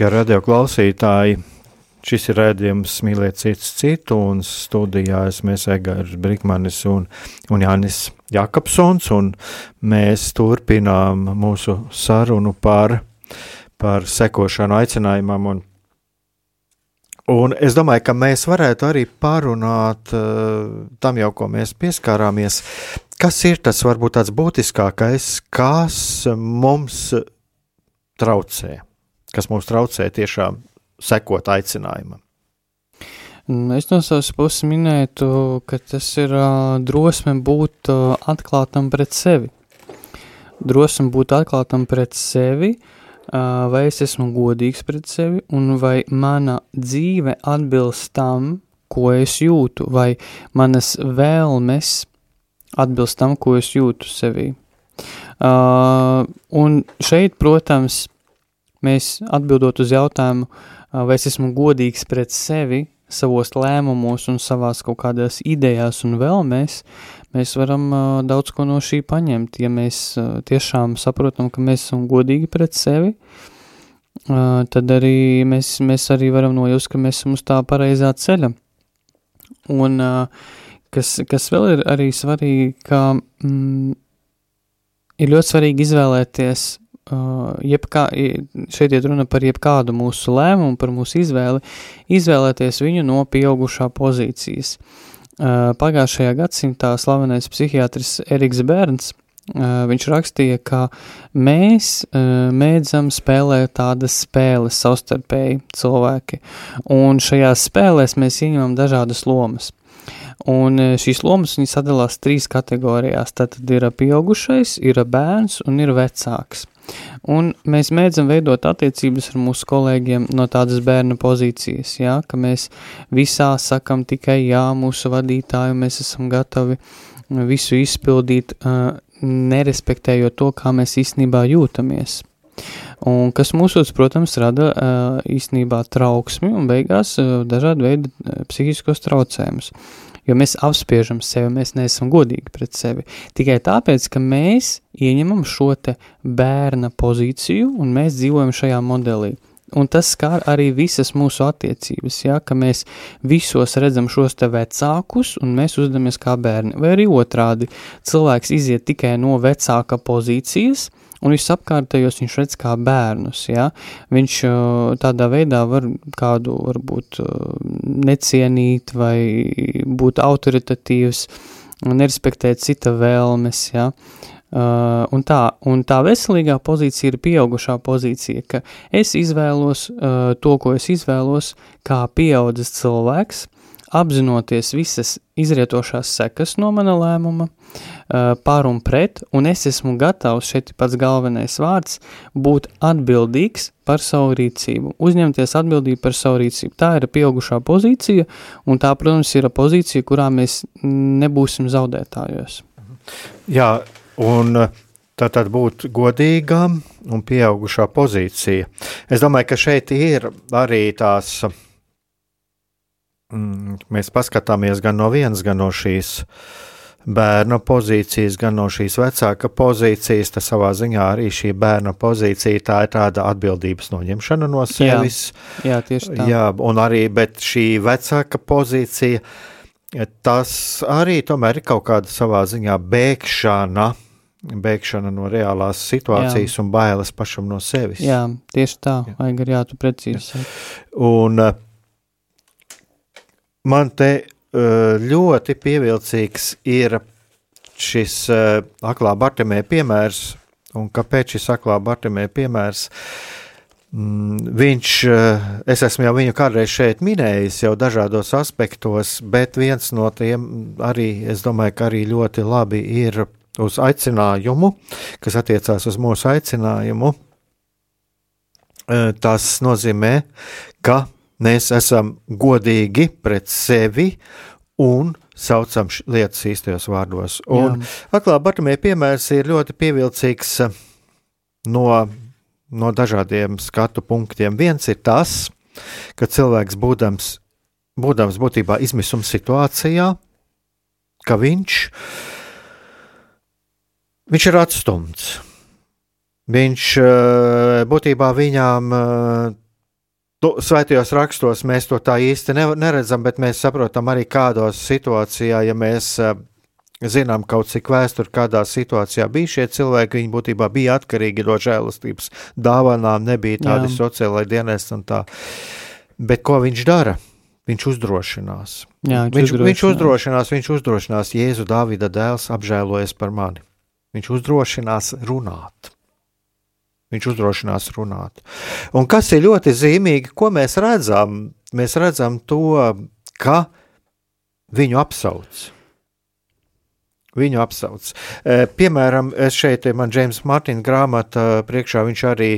Tā kā radio klausītāji, šis ir redzējums mīlēt cits citu, un studijā mēs Egārs Brikmanis un, un Jānis Jakobsons, un mēs turpinām mūsu sarunu par, par sekošanu aicinājumam, un, un es domāju, ka mēs varētu arī parunāt uh, tam jau, ko mēs pieskārāmies, kas ir tas varbūt tāds būtiskākais, kas mums traucē kas mums traucē tiešām sekot aicinājumam? Mm, es no savas puses minētu, ka tas ir uh, drosme būt uh, atklātam pret sevi. Drosme būt atklātam pret sevi, uh, vai es esmu godīgs pret sevi, un vai mana dzīve atbilst tam, ko es jūtu, vai manas vēlmes atbilst tam, ko es jūtu sevī. Uh, un šeit, protams, Mēs atbildot uz jautājumu, vai es esmu godīgs pret sevi, savos lēmumos un savās kaut kādās idejās un vēlmēs, mēs varam daudz ko no šī paņemt. Ja mēs tiešām saprotam, ka mēs esam godīgi pret sevi, tad arī mēs, mēs arī varam nojust, ka mēs esam uz tā pareizā ceļa. Un kas, kas vēl ir arī svarīgi, ka mm, ir ļoti svarīgi izvēlēties jebkā, šeit ir runa par jebkādu mūsu lēmumu, par mūsu izvēli, izvēlēties viņu no pieaugušā pozīcijas. Uh, pagājušajā gadsimtā slavenais psihiatrs Eriks Bērns, uh, viņš rakstīja, ka mēs mēdzam spēlēt tādas spēles savstarpēji cilvēki, un šajās spēlēs mēs ieņemam dažādas lomas. Un šīs lomas sadalās trīs kategorijās. Tad ir pieaugušais, ir bērns un ir vecāks. Un mēs mēdzam veidot attiecības ar mūsu kolēģiem no tādas bērna pozīcijas, jā, ka mēs visā sakam tikai jā, mūsu vadītāju, mēs esam gatavi visu izpildīt, nerespektējot to, kā mēs īstenībā jūtamies. Un kas mūsos, protams, rada īstenībā trauksmi un beigās dažādu veidu psihiskos traucējumus jo mēs apspiežam sevi, mēs neesam godīgi pret sevi. Tikai tāpēc, ka mēs ieņemam šo te bērna pozīciju un mēs dzīvojam šajā modelī. Un tas skar arī visas mūsu attiecības, ja, ka mēs visos redzam šos te vecākus un mēs uzdamies kā bērni. Vai arī otrādi, cilvēks iziet tikai no vecāka pozīcijas, un viss apkārtējos viņš redz kā bērnus, ja? viņš tādā veidā var kādu varbūt necienīt vai būt autoritatīvs, nerespektēt cita vēlmes, ja? Uh, un, tā, un tā veselīgā pozīcija ir pieaugušā pozīcija, ka es izvēlos uh, to, ko es izvēlos, kā pieaudzis cilvēks, apzinoties visas izrietošās sekas no mana lēmuma, uh, par un pret, un es esmu gatavs, šeit pats galvenais vārds, būt atbildīgs par savu rīcību, uzņemties atbildību par savu rīcību. Tā ir pieaugušā pozīcija, un tā, protams, ir pozīcija, kurā mēs nebūsim zaudētājos. Jā, un tā tad būt godīgām un pieaugušā pozīcija. Es domāju, ka šeit ir arī tās Mm, mēs paskatāmies gan no vienas, gan no šīs bērna pozīcijas, gan no šīs vecāka pozīcijas, tas savā ziņā arī šī bērna pozīcija, tā ir tāda atbildības noņemšana no sevis. Jā, jā tieši tā. Jā, un arī, bet šī vecāka pozīcija, tas arī tomēr ir kaut kāda savā ziņā bēgšana, bēgšana no reālās situācijas jā. un bailes pašam no sevis. Jā, tieši tā, vajag arī jā, tu precīzi. Un, uh, Man te eh, ļoti pievilcīgs ir šis eh, aklā Bartemē piemērs, un kāpēc šis aklā Bartemē piemērs? Mm, viņš, eh, es esmu jau viņu kādreiz šeit minējis, jau dažādos aspektos, bet viens no tiem arī, es domāju, ka arī ļoti labi ir uz aicinājumu, kas attiecās uz mūsu aicinājumu. Tas nozīmē, ka mēs esam godīgi pret sevi un saucam lietas īstajos vārdos. Un aklā Bartamē piemērs ir ļoti pievilcīgs eh, no, no dažādiem skatu punktiem. Viens ir tas, ka cilvēks būdams, būdams būtībā izmisuma situācijā, ka viņš, viņš ir atstumts. Viņš eh, būtībā viņām eh, tu, svētajos rakstos mēs to tā īsti neredzam, bet mēs saprotam arī kādos situācijā, ja mēs uh, zinām kaut cik vēsturi, kādā situācijā bija šie cilvēki, viņi būtībā bija atkarīgi no žēlastības dāvanām, nebija tādi Jā. sociālai dienesti un tā. Bet ko viņš dara? Viņš uzdrošinās. Jā, viņš, viņš, uzdrošinās. viņš uzdrošinās, viņš uzdrošinās, Jēzu Dāvida dēls apžēlojas par mani. Viņš uzdrošinās runāt. Viņš uzdrošinās runāt. Un kas ir ļoti zīmīgi, ko mēs redzam? Mēs redzam to, ka viņu apsauc Viņu apsauc. E, piemēram, es šeit, man Džeims Mārtiņa grāmata priekšā, viņš arī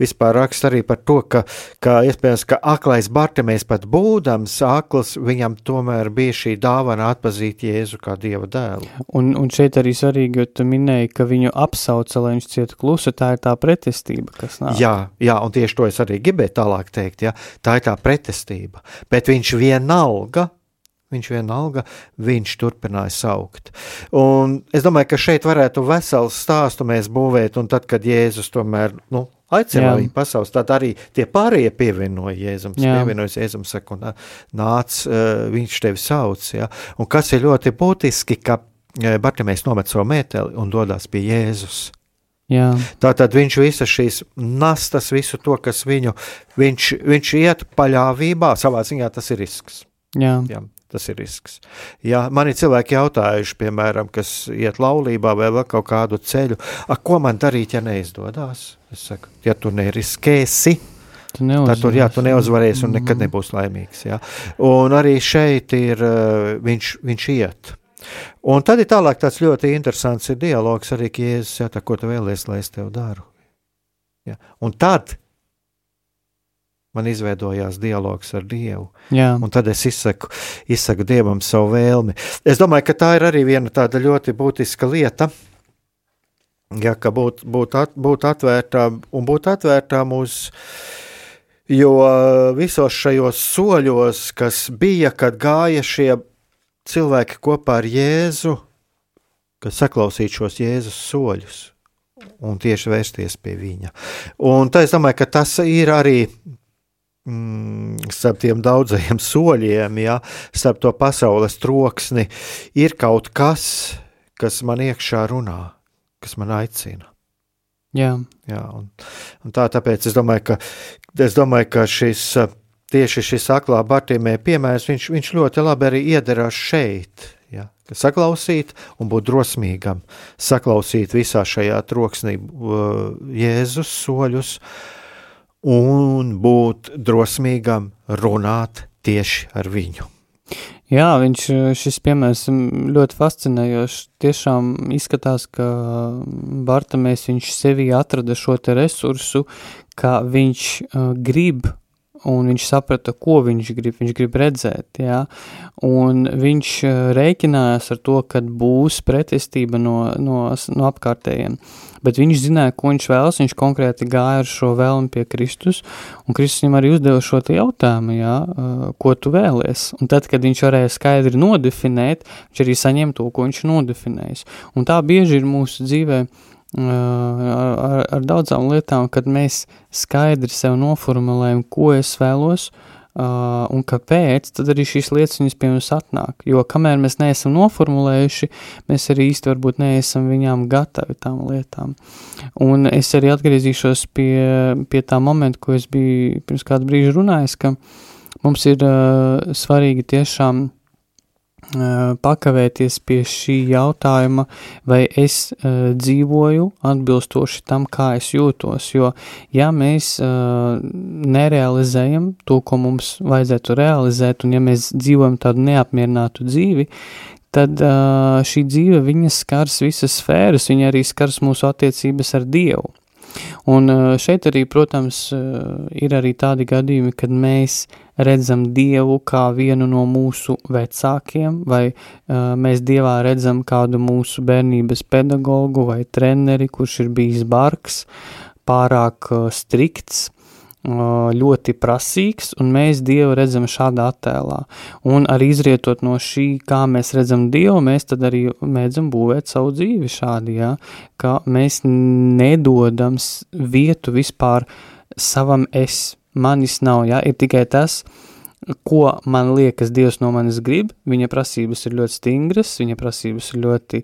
vispār raksta arī par to, ka, ka iespējams, ka aklais Bartimējs pat būdams akls, viņam tomēr bija šī dāvana atpazīt Jēzu kā Dieva dēlu. Un, un šeit arī svarīgi, jo tu minēji, ka viņu apsauca, lai viņš cieta klusu, tā ir tā pretestība, kas nāk. Jā, jā, un tieši to es arī gribēju tālāk teikt, jā, tā ir tā pretestība, bet viņš vienalga Viņš vienalga, viņš turpināja saukt. Un es domāju, ka šeit varētu veselu stāstu mēs būvēt, un tad, kad Jēzus tomēr nu, aicināja viņu pasaules, tad arī tie pārējie pievienoja Jēzum. Pievienojas Jēzum, saka, un nāc, viņš tevi sauc. Ja? Un kas ir ļoti būtiski, ka Bartimējs nomet savu mēteli un dodas pie Jēzus. Jā. Tātad viņš visas šīs nastas, visu to, kas viņu, viņš, viņš iet paļāvībā, savā ziņā tas ir risks. Jā. Jā tas ir risks. Ja man ir cilvēki jautājuši, piemēram, kas iet laulībā vai vēl kaut kādu ceļu, a, ko man darīt, ja neizdodas? Es saku, ja tu neriskēsi, Tu tad tur jā, tu neuzvarēsi un nekad nebūs laimīgs. Jā. Un arī šeit ir, uh, viņš, viņš iet. Un tad ir tālāk tāds ļoti interesants dialogs arī, ka Jēzus jātā, ko tu vēlies, lai es tev daru. Ja. Un tad man izveidojās dialogs ar Dievu. Jā. Un tad es izsaku, izsaku Dievam savu vēlmi. Es domāju, ka tā ir arī viena tāda ļoti būtiska lieta. Ja, ka būt, būt, at, būt atvērtām un būt atvērtām uz, jo visos šajos soļos, kas bija, kad gāja šie cilvēki kopā ar Jēzu, kas saklausīt šos Jēzus soļus un tieši vērsties pie viņa. Un tā es domāju, ka tas ir arī mm, starp tiem daudzajiem soļiem, ja, starp to pasaules troksni, ir kaut kas, kas man iekšā runā, kas man aicina. Jā, Jā un, un tā tāpēc es domāju, ka, es domāju, ka šis, tieši šis aklā Bartīmē piemērs, viņš, viņš ļoti labi arī iederās šeit. Ja, saklausīt un būt drosmīgam, saklausīt visā šajā troksnī uh, Jēzus soļus, uh, un būt drosmīgam runāt tieši ar viņu. Jā, viņš šis piemērs ļoti fascinējošs. Tiešām izskatās, ka Bartamēs viņš sevī atrada šo te resursu, ka viņš uh, grib un viņš saprata, ko viņš grib, viņš grib redzēt, jā, un viņš rēķinājās ar to, ka būs pretestība no, no, no apkārtējiem, bet viņš zināja, ko viņš vēlas, viņš konkrēti gāja ar šo vēlmi pie Kristus, un Kristus viņam arī uzdeva šo jautājumu, jā, ko tu vēlies, un tad, kad viņš varēja skaidri nodefinēt, viņš arī saņem to, ko viņš nodefinējis, un tā bieži ir mūsu dzīvē, ar, ar daudzām lietām, kad mēs skaidri sev noformulējam, ko es vēlos, Uh, un kāpēc, tad arī šīs lietas viņas pie mums atnāk. Jo kamēr mēs neesam noformulējuši, mēs arī īsti varbūt neesam viņām gatavi tām lietām. Un es arī atgriezīšos pie, pie tā momenta, ko es biju pirms kādu brīžu runājis, ka mums ir uh, svarīgi tiešām pakavēties pie šī jautājuma, vai es uh, dzīvoju atbilstoši tam, kā es jūtos. Jo, ja mēs uh, nerealizējam to, ko mums vajadzētu realizēt, un ja mēs dzīvojam tādu neapmierinātu dzīvi, tad uh, šī dzīve viņas skars visas sfēras, viņa arī skars mūsu attiecības ar Dievu. Un šeit arī, protams, ir arī tādi gadījumi, kad mēs redzam Dievu kā vienu no mūsu vecākiem, vai uh, mēs Dievā redzam kādu mūsu bērnības pedagogu vai treneri, kurš ir bijis bargs, pārāk strikts, ļoti prasīgs, un mēs Dievu redzam šādā attēlā. Un arī izrietot no šī, kā mēs redzam Dievu, mēs tad arī mēdzam būvēt savu dzīvi šādi, ja? ka mēs nedodam vietu vispār savam es, manis nav, ja, ir tikai tas, ko man liekas Dievs no manis grib, viņa prasības ir ļoti stingras, viņa prasības ir ļoti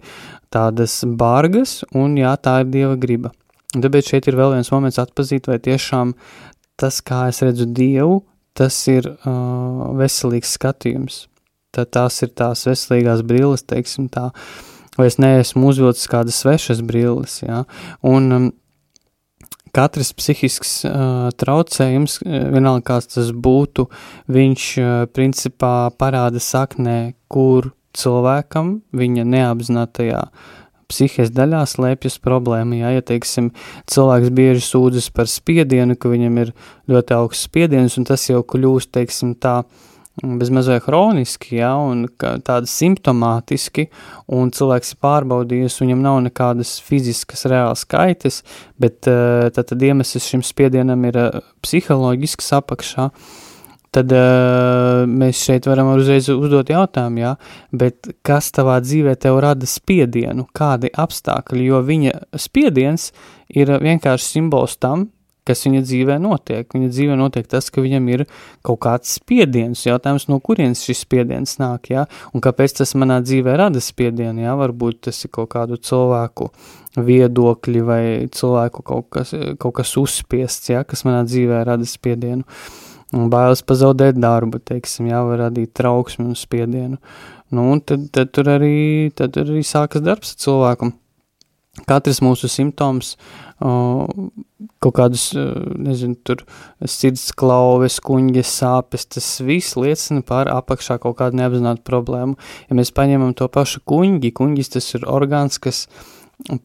tādas bargas, un jā, tā ir Dieva griba. Un tāpēc šeit ir vēl viens moments atpazīt, vai tiešām tas, kā es redzu Dievu, tas ir uh, veselīgs skatījums. Tad tās ir tās veselīgās brilles, teiksim tā, vai es neesmu uzvilcis kādas svešas brilles, jā, un um, katrs psihisks uh, traucējums, vienalga kāds tas būtu, viņš uh, principā parāda saknē, kur cilvēkam viņa neapzinātajā psihes daļā slēpjas problēma. Jā, ja, teiksim, cilvēks bieži sūdzas par spiedienu, ka viņam ir ļoti augsts spiediens, un tas jau kļūst, teiksim, tā, uh, bezmazliet hroniski, ja, un tādi simptomātiski, un cilvēks ir pārbaudījis, viņam nav nekādas fiziskas reālas skaites, bet eh, tad, tad iemesls šim spiedienam ir eh, psiholoģisks apakšā, tad uh, mēs šeit varam uzreiz uzdot jautājumu, jā, bet kas tavā dzīvē tev rada spiedienu, kādi apstākļi, jo viņa spiediens ir vienkārši simbols tam, kas viņa dzīvē notiek. Viņa dzīvē notiek tas, ka viņam ir kaut kāds spiediens, jautājums, no kurienes šis spiediens nāk, jā, un kāpēc tas manā dzīvē rada spiedienu, jā, varbūt tas ir kaut kādu cilvēku viedokļi vai cilvēku kaut kas, kaut kas uzspiests, jā, kas manā dzīvē rada spiedienu. Un bailes pazaudēt darbu, teiksim, jā, var radīt trauksmi un spiedienu. Nu, un tad, tad tur arī, tad arī sākas darbs ar cilvēku. Katrs mūsu simptoms kaut kādus, nezinu, tur sirds klauves, kuņģes sāpes, tas viss liecina par apakšā kaut kādu neapzinātu problēmu. Ja mēs paņemam to pašu kuņģi, kuņģis tas ir orgāns, kas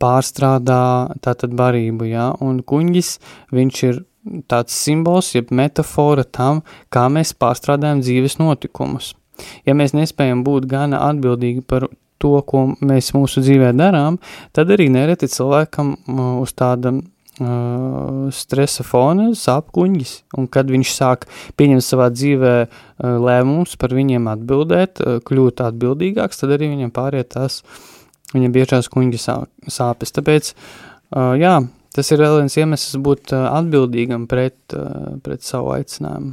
pārstrādā tātad barību, jā, un kuņģis, viņš ir tāds simbols, jeb metafora tam, kā mēs pārstrādājam dzīves notikumus. Ja mēs nespējam būt gana atbildīgi par to, ko mēs mūsu dzīvē darām, tad arī nereti cilvēkam uz tāda uh, stresa fona sāp kuņģis, un kad viņš sāk pieņemt savā dzīvē uh, lēmumus par viņiem atbildēt, uh, kļūt atbildīgāks, tad arī viņam pāriet tās viņa biežās kuņģa sā, sāpes. Tāpēc, uh, jā, tas ir vēl viens iemesls būt atbildīgam pret, pret savu aicinājumu.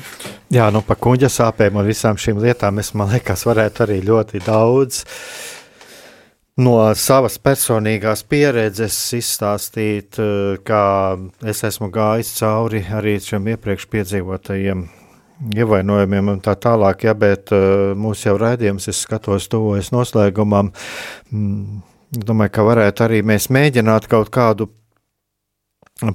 Jā, nu par kuņģa sāpēm un visām šīm lietām es, man liekas, varētu arī ļoti daudz no savas personīgās pieredzes izstāstīt, kā es esmu gājis cauri arī šiem iepriekš piedzīvotajiem ievainojumiem un tā tālāk, ja, bet mūsu jau raidījums, es skatos tuvojas noslēgumam, mm, domāju, ka varētu arī mēs mēģināt kaut kādu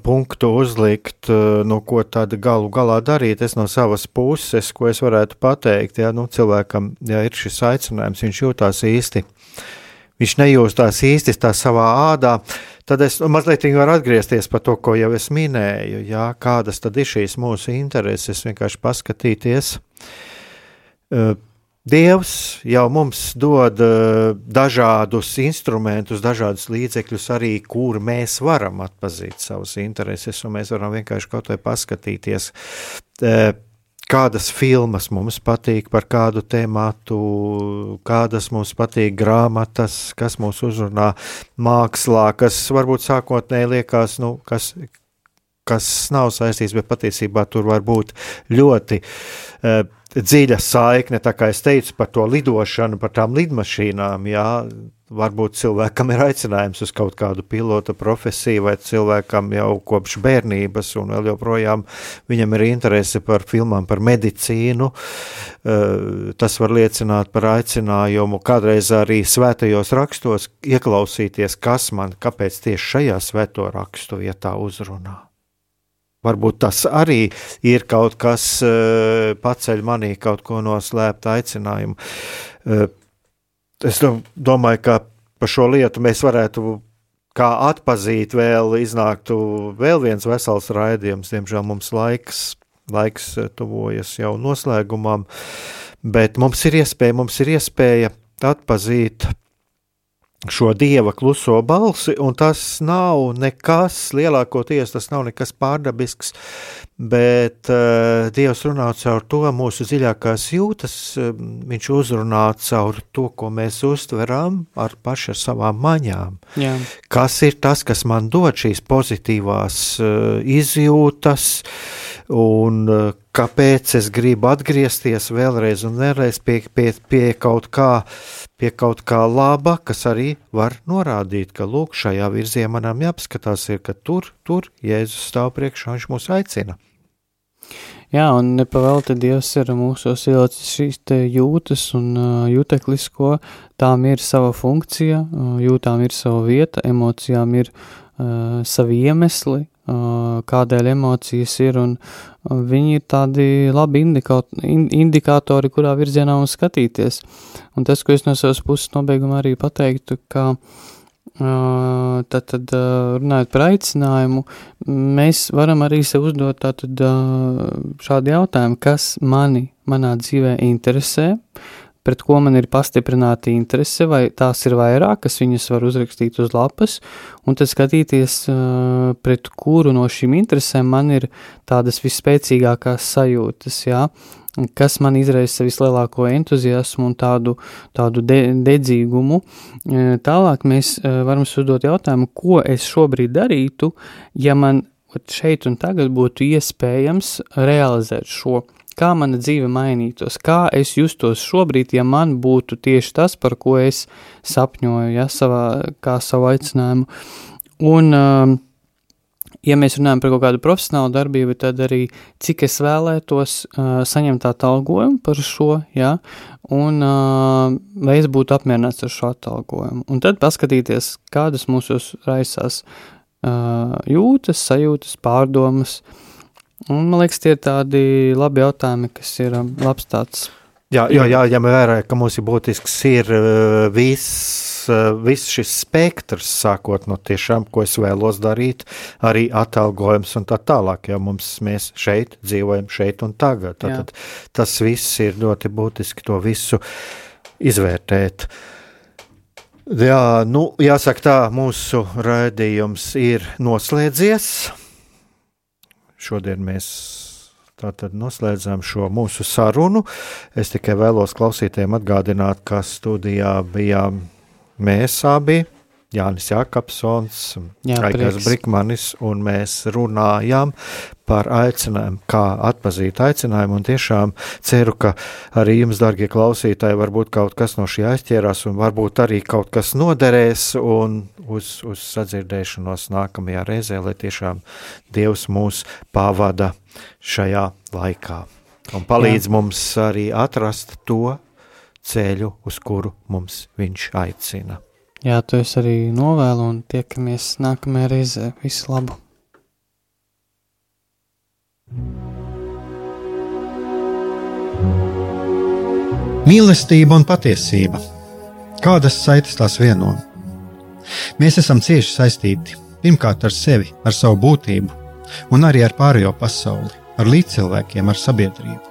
punktu uzlikt, no ko tad galu galā darīt. Es no savas puses, ko es varētu pateikt, ja nu, cilvēkam ja ir šis aicinājums, viņš jūtās īsti viņš nejūstās īsti tā savā ādā, tad es mazliet varu atgriezties par to, ko jau es minēju. Jā, kādas tad ir šīs mūsu intereses, vienkārši paskatīties. Dievs jau mums dod dažādus instrumentus, dažādus līdzekļus, arī kur mēs varam atpazīt savas intereses, un mēs varam vienkārši kaut vai paskatīties kādas filmas mums patīk par kādu tēmatu, kādas mums patīk grāmatas, kas mūs uzrunā mākslā, kas varbūt sākotnēji liekas, nu, kas, kas nav saistīts, bet patiesībā tur var būt ļoti uh, dziļa saikne, tā kā es teicu par to lidošanu, par tām lidmašīnām, jā, varbūt cilvēkam ir aicinājums uz kaut kādu pilota profesiju, vai cilvēkam jau kopš bērnības, un vēl joprojām viņam ir interese par filmām, par medicīnu. Eh, tas var liecināt par aicinājumu kādreiz arī svētajos rakstos ieklausīties, kas man, kāpēc tieši šajā svēto rakstu vietā uzrunā. Varbūt tas arī ir kaut kas, eh, paceļ manī kaut ko no slēpta aicinājumu eh, es domāju, ka par šo lietu mēs varētu kā atpazīt, vēl iznāktu vēl viens vesels raidījums. Diemžēl mums laiks, laiks tuvojas jau noslēgumam, bet mums ir iespēja, mums ir iespēja atpazīt šo dieva kluso balsi, un tas nav nekas, lielākoties tas nav nekas pārdabisks, bet uh, Dievs runā caur to mūsu dziļākās jūtas, uh, viņš uzrunā caur to, ko mēs uztveram ar paši ar savām maņām. Jā. Kas ir tas, kas man dod šīs pozitīvās uh, izjūtas, un uh, kāpēc es gribu atgriezties vēlreiz un vēlreiz pie, pie, pie kaut kā, pie kaut kā laba, kas arī var norādīt, ka lūk, šajā virzienā manam jāpaskatās, ir, ka tur, tur Jēzus stāv priekšā, viņš mūs aicina. Jā, un nepavēlti Dievs ir mūsos ielicis šīs jūtas un juteklis, ko tām ir sava funkcija, jūtām ir sava vieta, emocijām ir uh, savi iemesli, uh, kādēļ emocijas ir, un viņi ir tādi labi indikātori, kurā virzienā mums skatīties. Un tas, ko es no savas puses nobeigumā arī pateiktu, ka uh, Tad, tad runājot par aicinājumu, mēs varam arī sev uzdot tātad, šādu jautājumu, kas mani manā dzīvē interesē, pret ko man ir pastiprināta interese, vai tās ir vairākas, viņas var uzrakstīt uz lapas, un tad skatīties, pret kuru no šīm interesēm man ir tādas visspēcīgākās sajūtas, jā, kas man izraisa vislielāko entuziasmu un tādu, tādu de, dedzīgumu. E, tālāk mēs e, varam uzdot jautājumu, ko es šobrīd darītu, ja man šeit un tagad būtu iespējams realizēt šo, kā mana dzīve mainītos, kā es justos šobrīd, ja man būtu tieši tas, par ko es sapņoju, ja, savā, kā savu aicinājumu. Un, uh, ja mēs runājam par kaut kādu profesionālu darbību, tad arī cik es vēlētos uh, saņemt atalgojumu par šo, ja, un uh, vai es būtu apmierināts ar šo atalgojumu. Un tad paskatīties, kādas mūsos raisās uh, jūtas, sajūtas, pārdomas. Un, man liekas, tie ir tādi labi jautājumi, kas ir labs tāds. Jā, jā, jā, ja vērā, ka mums ir būtisks ir uh, viss viss šis spektrs, sākot no tiešām, ko es vēlos darīt, arī atalgojums un tā tālāk, ja mums mēs šeit dzīvojam šeit un tagad. Tad, tad tas viss ir ļoti būtiski to visu izvērtēt. Jā, nu, jāsaka tā, mūsu raidījums ir noslēdzies. Šodien mēs Tātad noslēdzam šo mūsu sarunu. Es tikai vēlos klausītājiem atgādināt, ka studijā bijām mēs abi, Jānis Jākapsons, Jā, Aigars Brikmanis, un mēs runājām par aicinājumu, kā atpazīt aicinājumu, un tiešām ceru, ka arī jums, darbie klausītāji, varbūt kaut kas no šī aizķērās, un varbūt arī kaut kas noderēs, un uz, uz sadzirdēšanos nākamajā reizē, lai tiešām Dievs mūs pavada šajā laikā, un palīdz Jā. mums arī atrast to, ceļu, uz kuru mums viņš aicina. Jā, to es arī novēlu un tiekamies nākamajā reizē. Visu labu! Mīlestība un patiesība. Kādas saites tās vieno? Mēs esam cieši saistīti pirmkārt ar sevi, ar savu būtību, un arī ar pārējo pasauli, ar līdzcilvēkiem, ar sabiedrību.